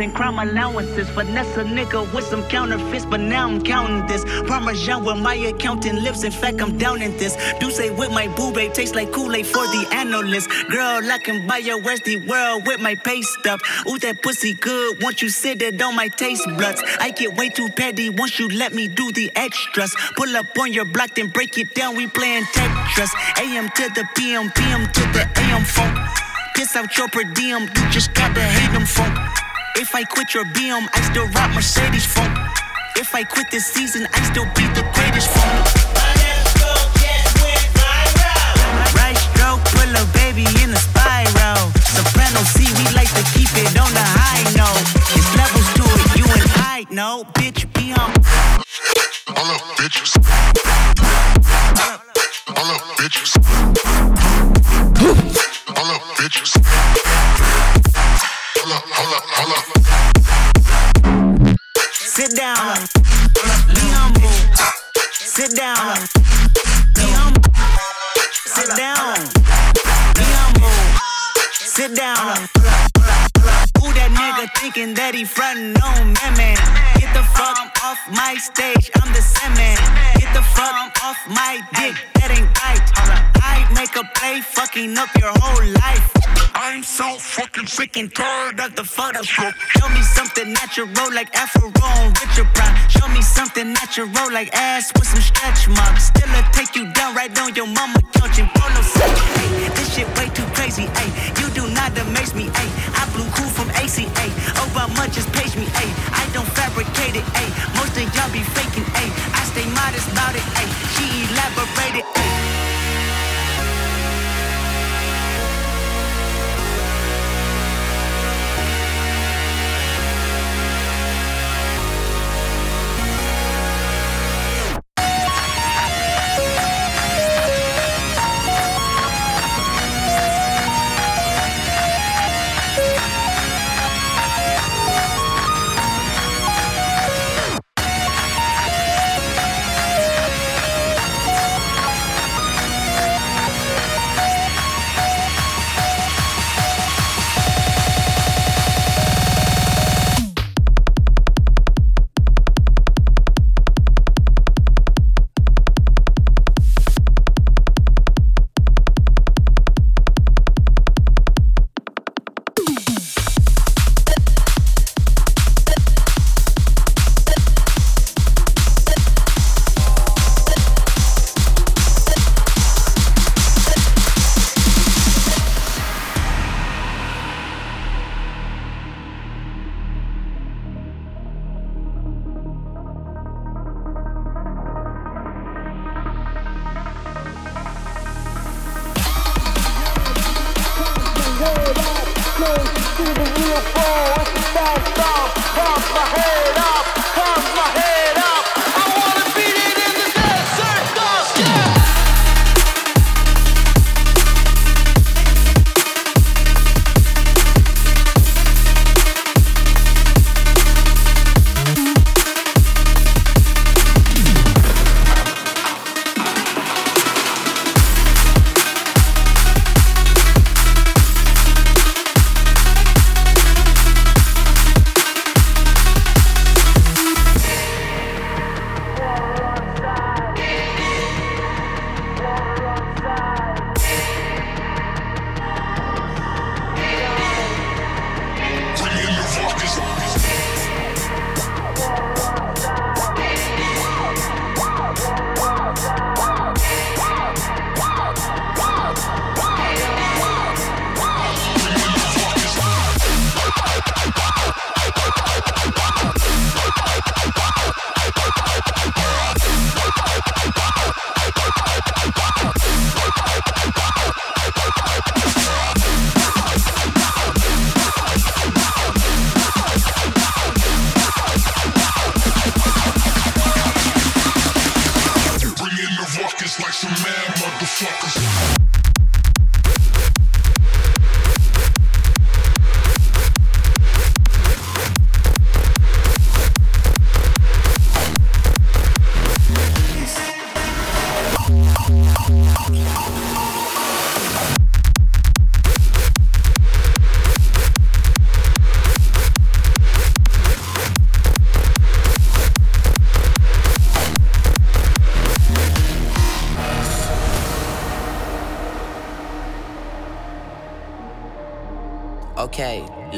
and crime allowances. Finesse a nigga with some counterfeits, but now I'm counting this. Parmesan where my accountant lives. In fact, I'm down in this. Do say with my boo babe tastes like Kool-Aid for the analyst. Girl, I can buy your Westy world with my pay stuff. Ooh, that pussy good. Once you sit it on my taste buds. I get way too petty once you let me do the extras. Pull up on your block, then break it down. We playing Tetris. AM to the PM, PM to the AM phone. Piss out your per diem, you just gotta hate them phone. If I quit your BM, I still rock Mercedes phone. If I quit this season, I still be the greatest phone. Right stroke, pull a baby in a spiral. C, we like to keep it on the high note. Levels to it, you and I. Bitch, be on. All up, bitches. All up, bitches. All bitches. Sit down. Be humble. Sit down. Be humble. Sit down. Be humble. Sit down. Who that nigga thinking that he frontin' on man, man? Get the fuck off my stage, I'm the sandman. Get the fuck off my dick, that ain't right. I make a play, fucking up your whole life. I'm so fucking sick and tired of the Photoshop. Show me something natural like Afro on Richard Pryor. Show me something natural like ass with some stretch marks. Still I take you down right on your mama couch and polo set. Hey, this shit way too crazy. Hey, you do not amaze me. Hey, I blew cool from ACA. Obama just page me. Hey, I don't fabricate it. Hey, most of y'all be faking. Hey, I stay modest about it. Hey, she elaborated. Hey.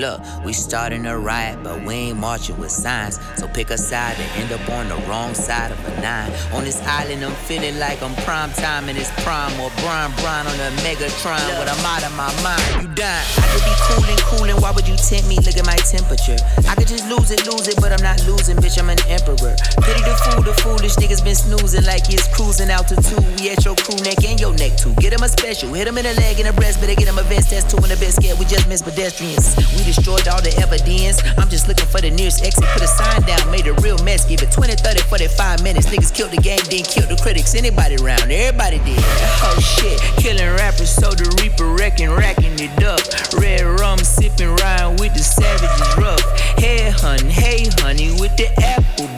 Look, we starting a riot, but we ain't marching with signs. So pick a side and end up on the wrong side of a nine. On this island, I'm feeling like I'm prime time and it's prime or Brian Brian on a Megatron, but I'm out of my mind. You dying? I could be cooling, cooling. Why would you tempt me? Look at my temperature. I could just lose it, lose it, but I'm not losing, bitch. I'm an emperor. Pity the fool, the foolish niggas been snoozing like it's cruising altitude. We at your crew neck and your neck too. Get him a special, hit him in the leg and the breast, better get him a vest. That's two in the best. We just miss pedestrians pedestrians. We destroyed all the evidence. I'm just looking for the nearest exit. Put a sign down, made a real mess. Give it 20, 30, 45 minutes. Niggas killed the game, didn't kill the critics. Anybody around, everybody did. Oh shit, killing rappers, so the reaper wrecking, racking it up. Red rum sipping, riding with the savages rough. Hey hun, hey honey, with the apple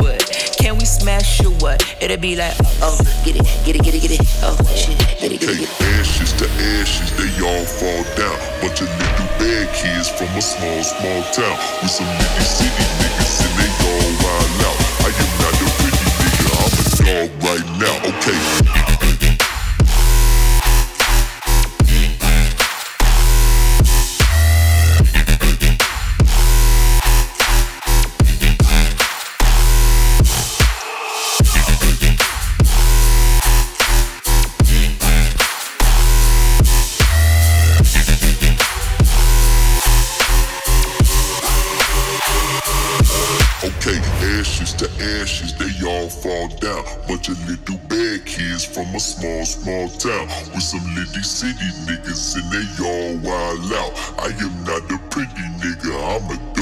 smash or what? It'll be like, oh, get it, get it, get it, get it. Oh shit, get it, get it, it. Ashes to ashes, they all fall down. Bunch of little bad kids from a small, small town. With some nitty city niggas and they all wild out. I am not a pretty nigga, I'm a dog right now. Okay. A small, small town. With some litty city niggas and they all wild out. I am not a pretty nigga, I'm a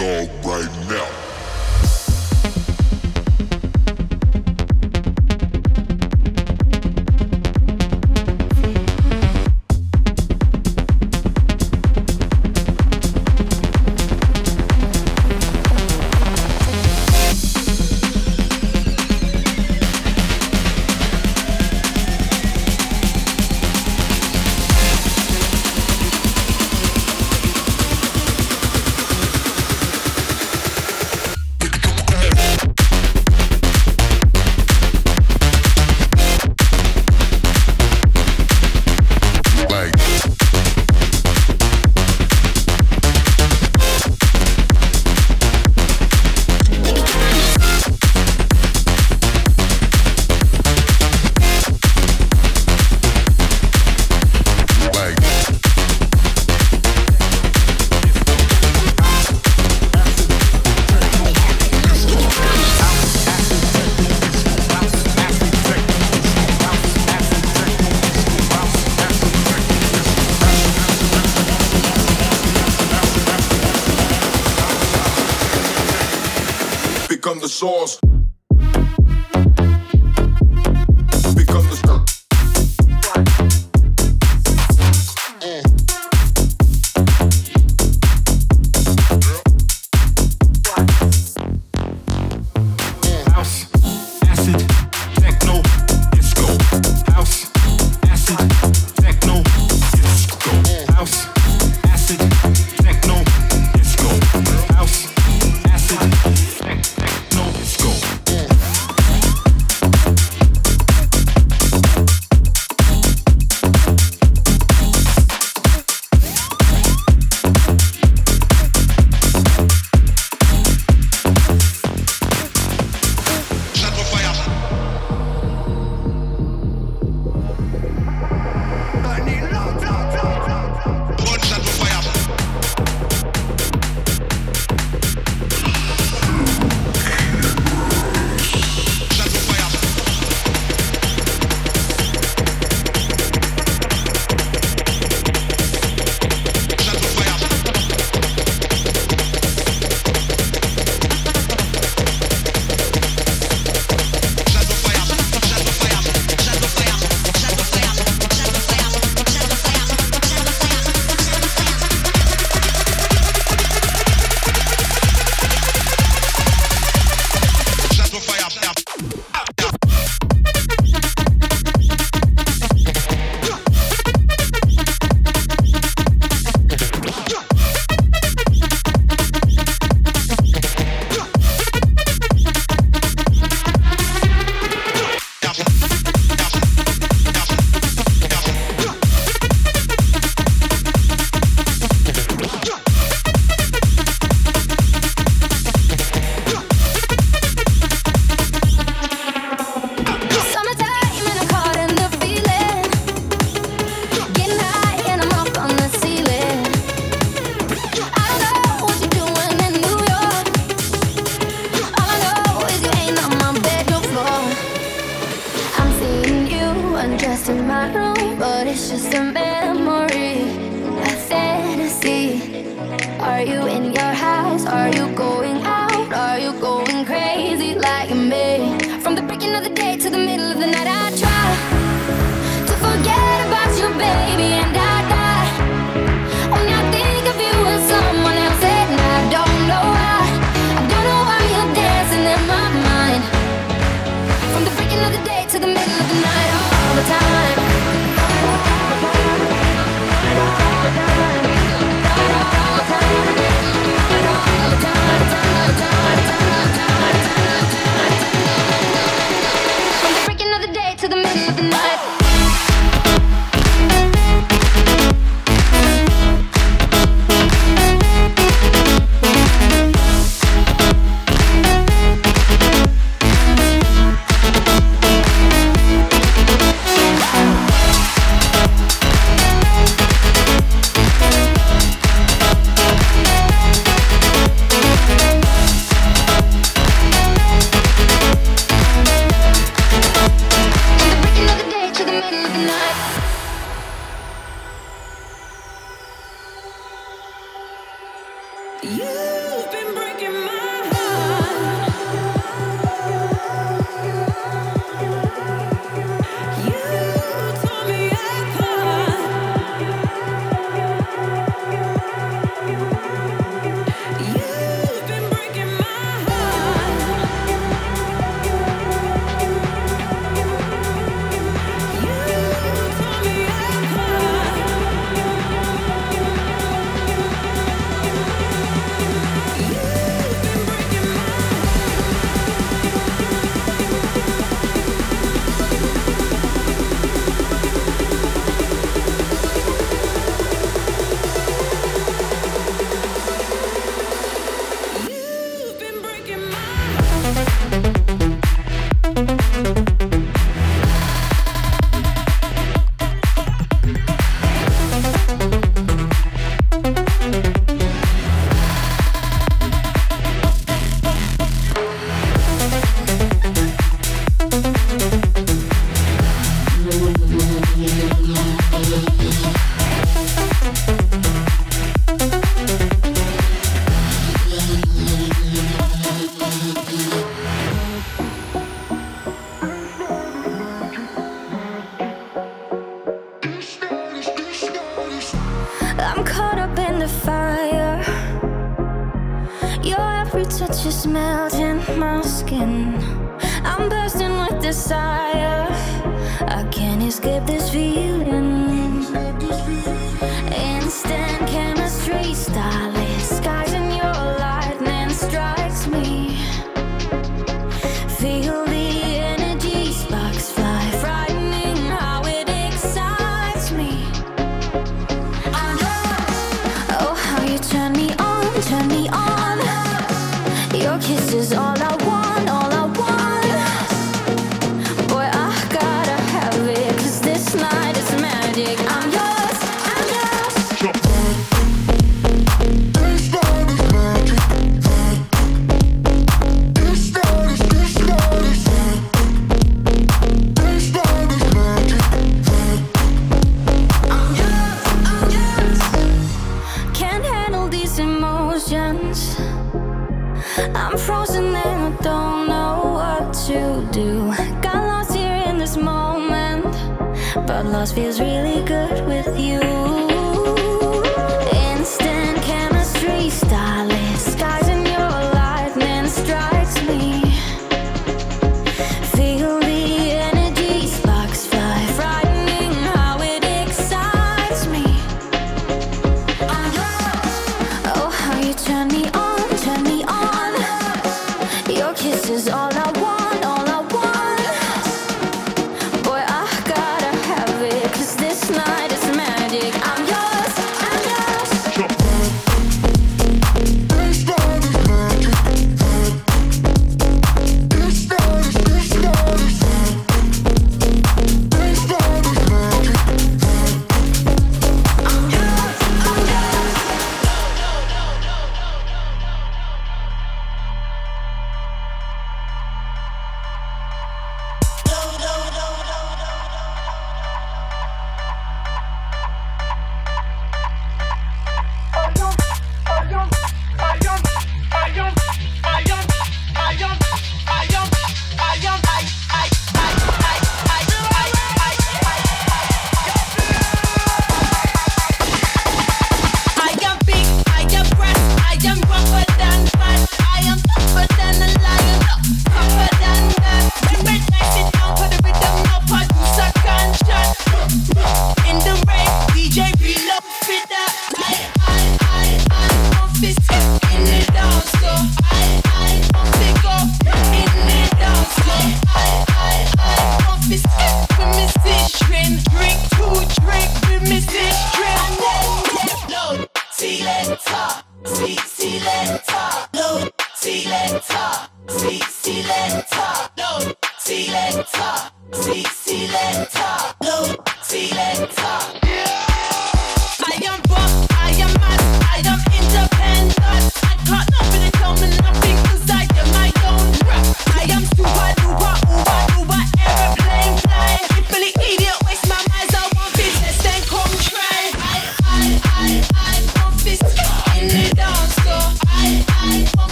You've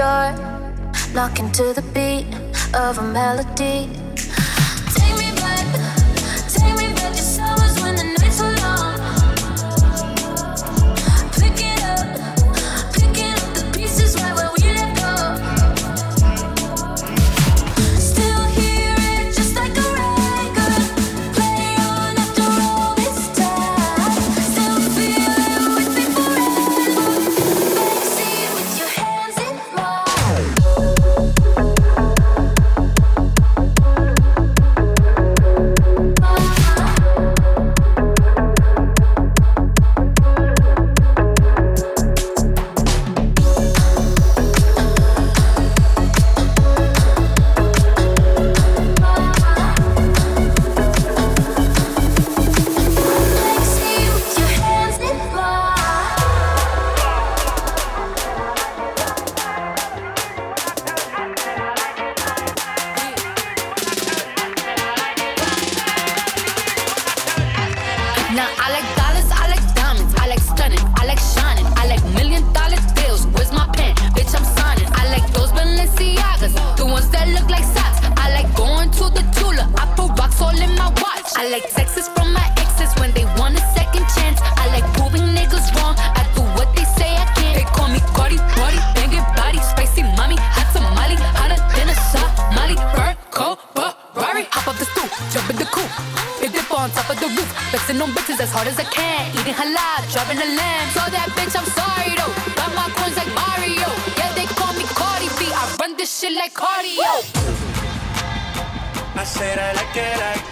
door, knocking to the beat of a melody. I said I like it like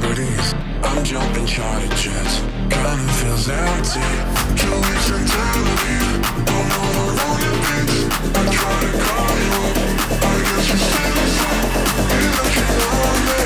properties. I'm jumping charter jets, kinda feels empty. Two weeks in Tel don't know how long it been. I try to call you I guess you still asleep. You're looking lonely,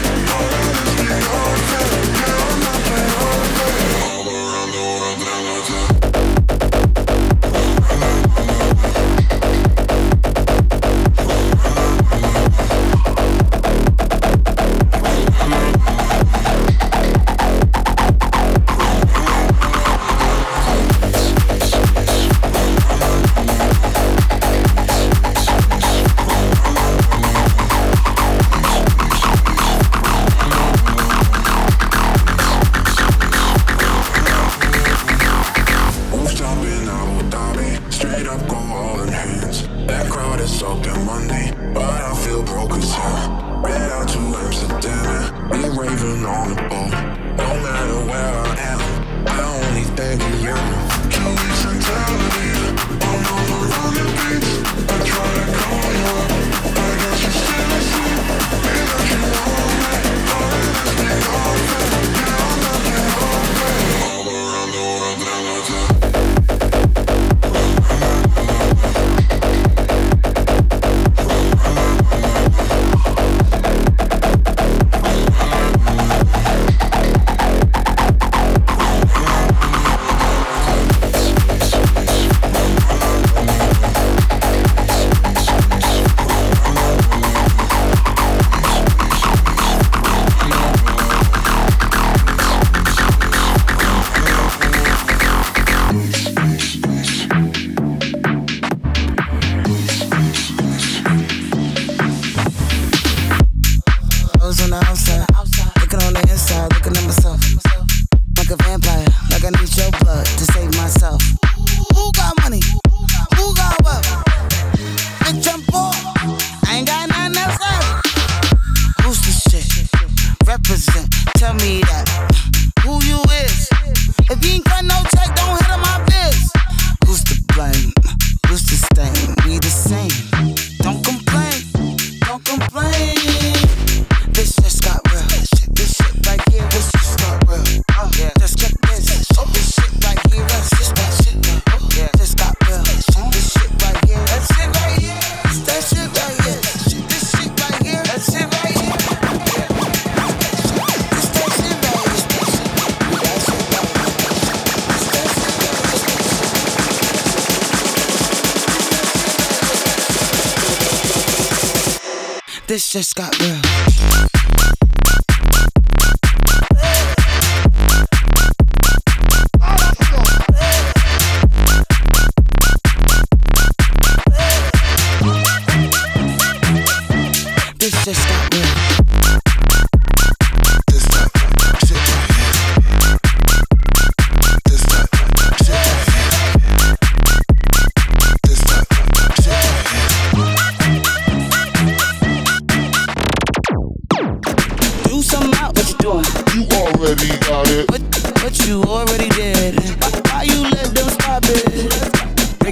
just got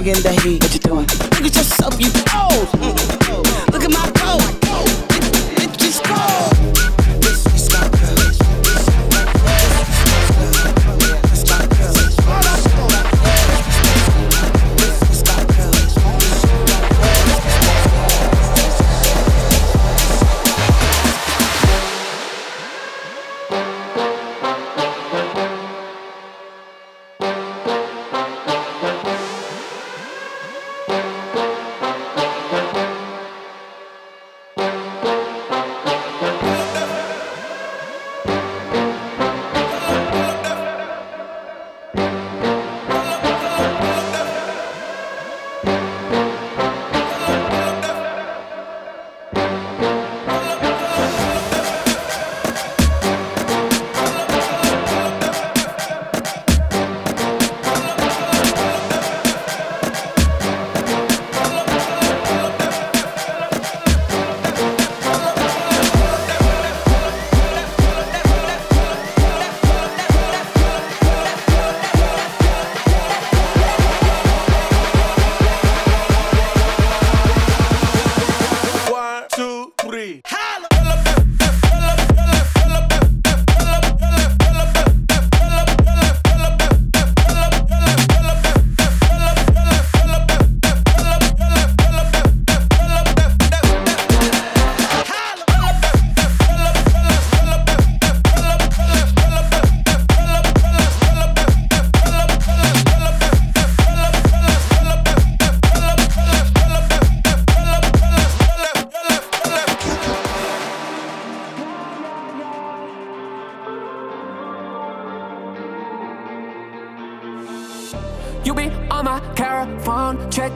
bringing the heat. What you doing? Look at yourself, you old. Mm.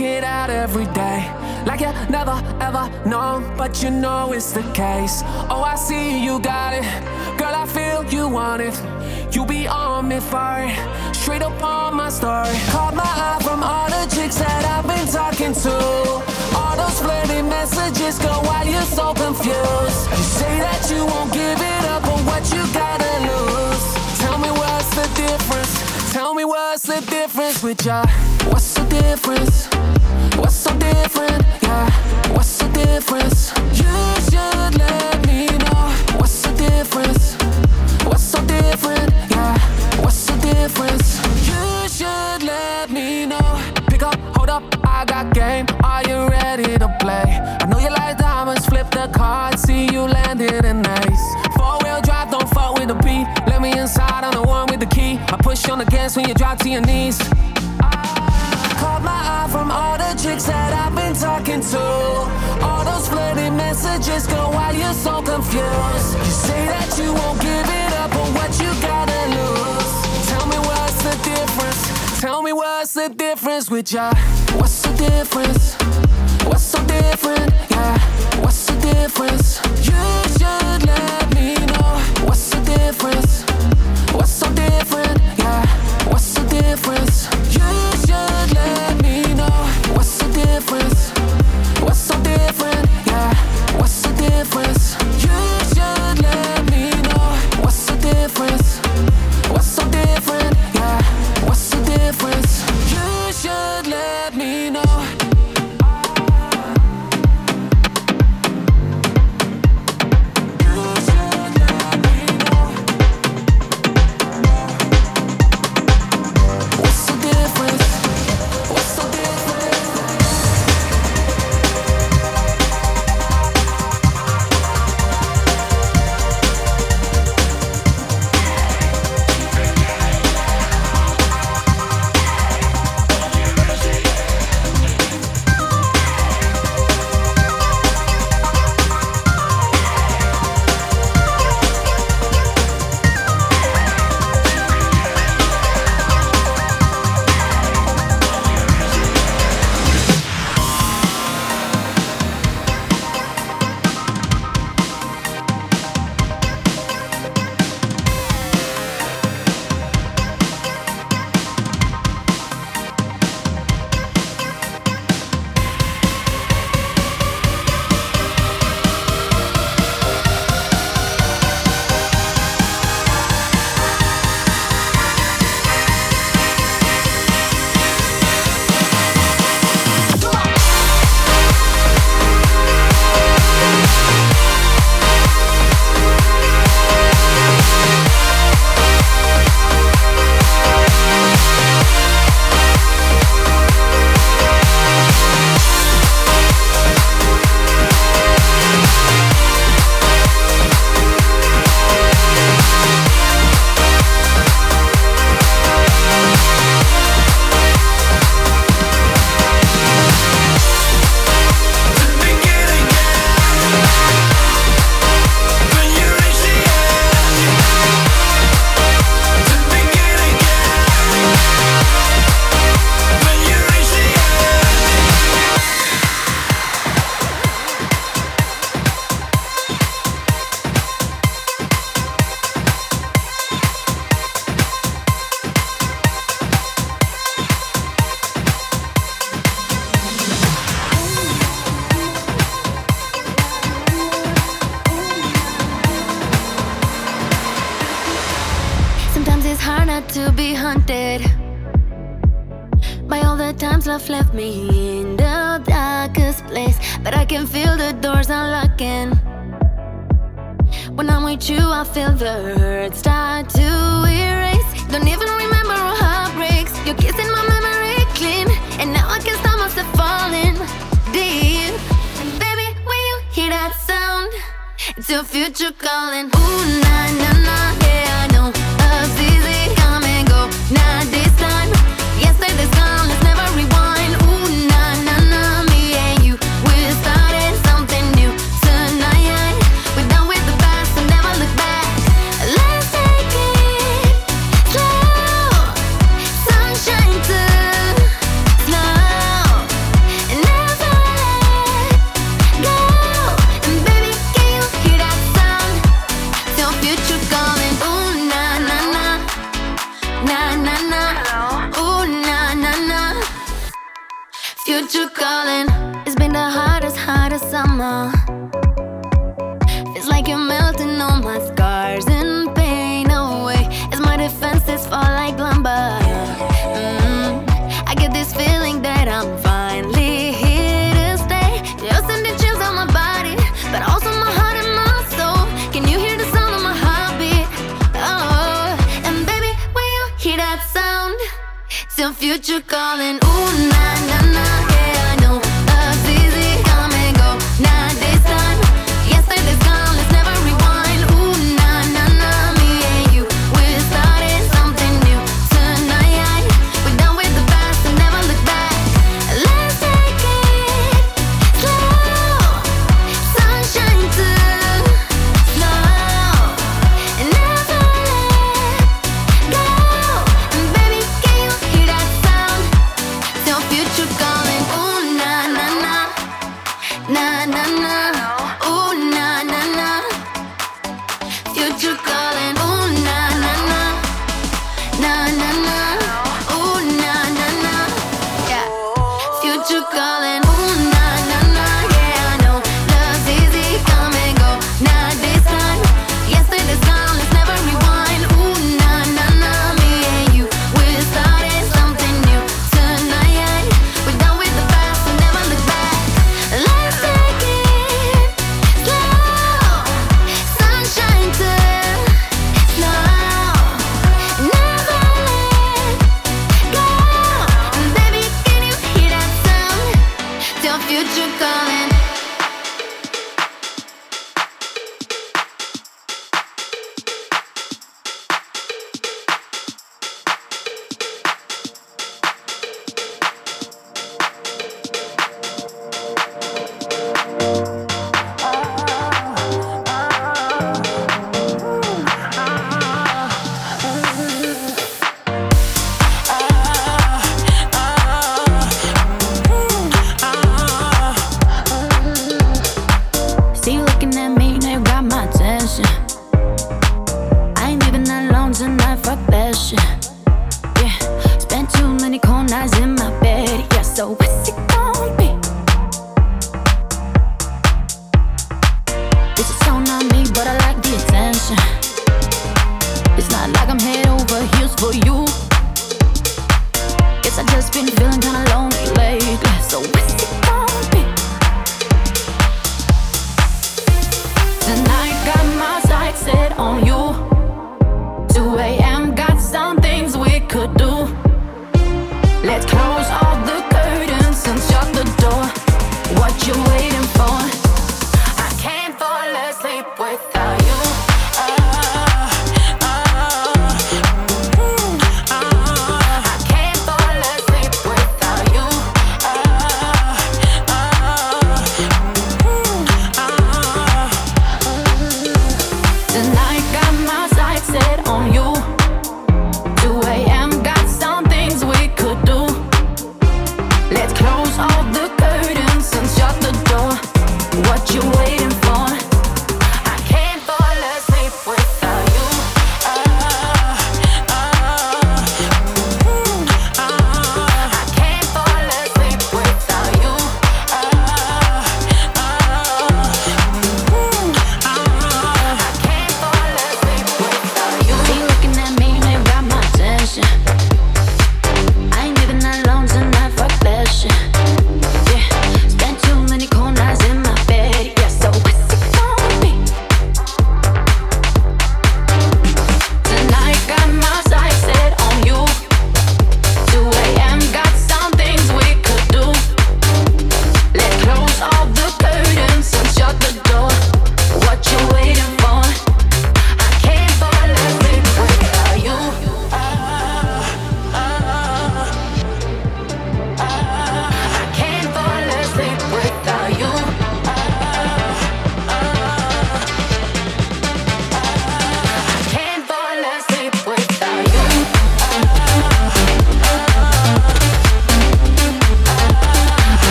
Check it out every day. Like you never ever known, but you know it's the case. Oh, I see you got it. Girl, I feel you want it. You be on me for it. Straight up on my story. Caught my eye from all the chicks that I've been talking to. All those flirty messages go while you're so confused. You say that you won't give it up, but what you gotta lose? Tell me what's the difference? Tell me what's the difference with ya? What's the difference? What's so different? Yeah, what's the difference? You should let me know. What's the difference? What's so different? Yeah, what's the difference? You should let me know. Pick up, hold up, I got game. Are you ready to play? I know you like diamonds, flip the card, see you landed in ace. I push on the gas when you drop to your knees. Caught my eye from all the chicks that I've been talking to. All those flirty messages go while you're so confused. You say that you won't give it up, but what you gotta lose? Tell me what's the difference? Tell me what's the difference with ya? What's the difference? What's so different? Yeah, what's the difference? You should let what's choo calling. It's been the hottest, hottest summer. Feels like you're melting all my scars and pain away. As my defenses fall like lumber. Mm -hmm. I get this feeling that I'm finally here to stay. You're sending chills on my body, but also my heart and my soul. Can you hear the sound of my heartbeat? Oh, and baby, when you hear that sound, it's your future calling. Ooh. future calling.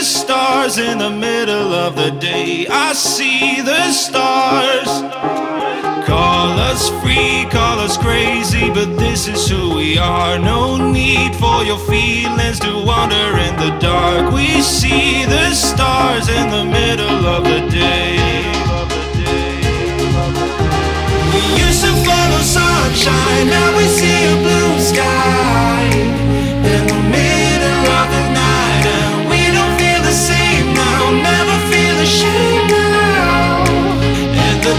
The stars in the middle of the day. I see the stars. Call us free, call us crazy, but this is who we are. No need for your feelings to wander in the dark. We see the stars in the middle of the day. We used to follow sunshine, now we see a blue sky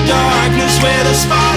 darkness where the spotlights.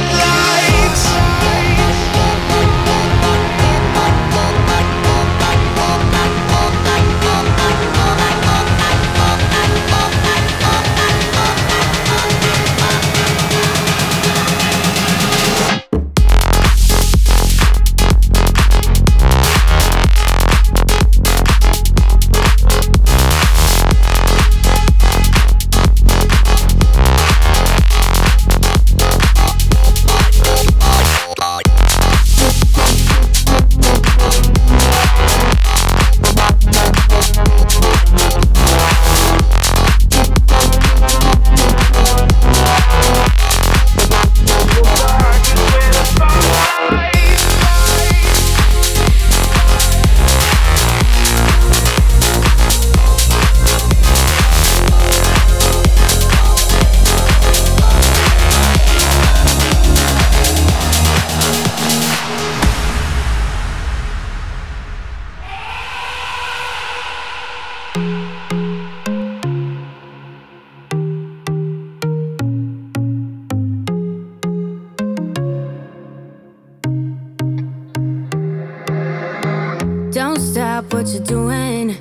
what you're doing.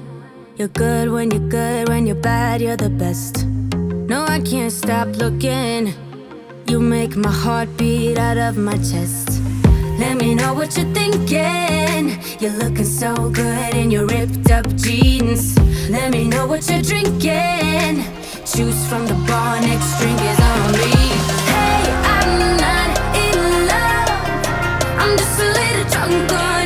You're good when you're good, when you're bad, you're the best. No, I can't stop looking. You make my heart beat out of my chest. Let me know what you're thinking. You're looking so good in your ripped up jeans. Let me know what you're drinking. Choose from the bar, next drink is on me. Hey, I'm not in love. I'm just a little drunk.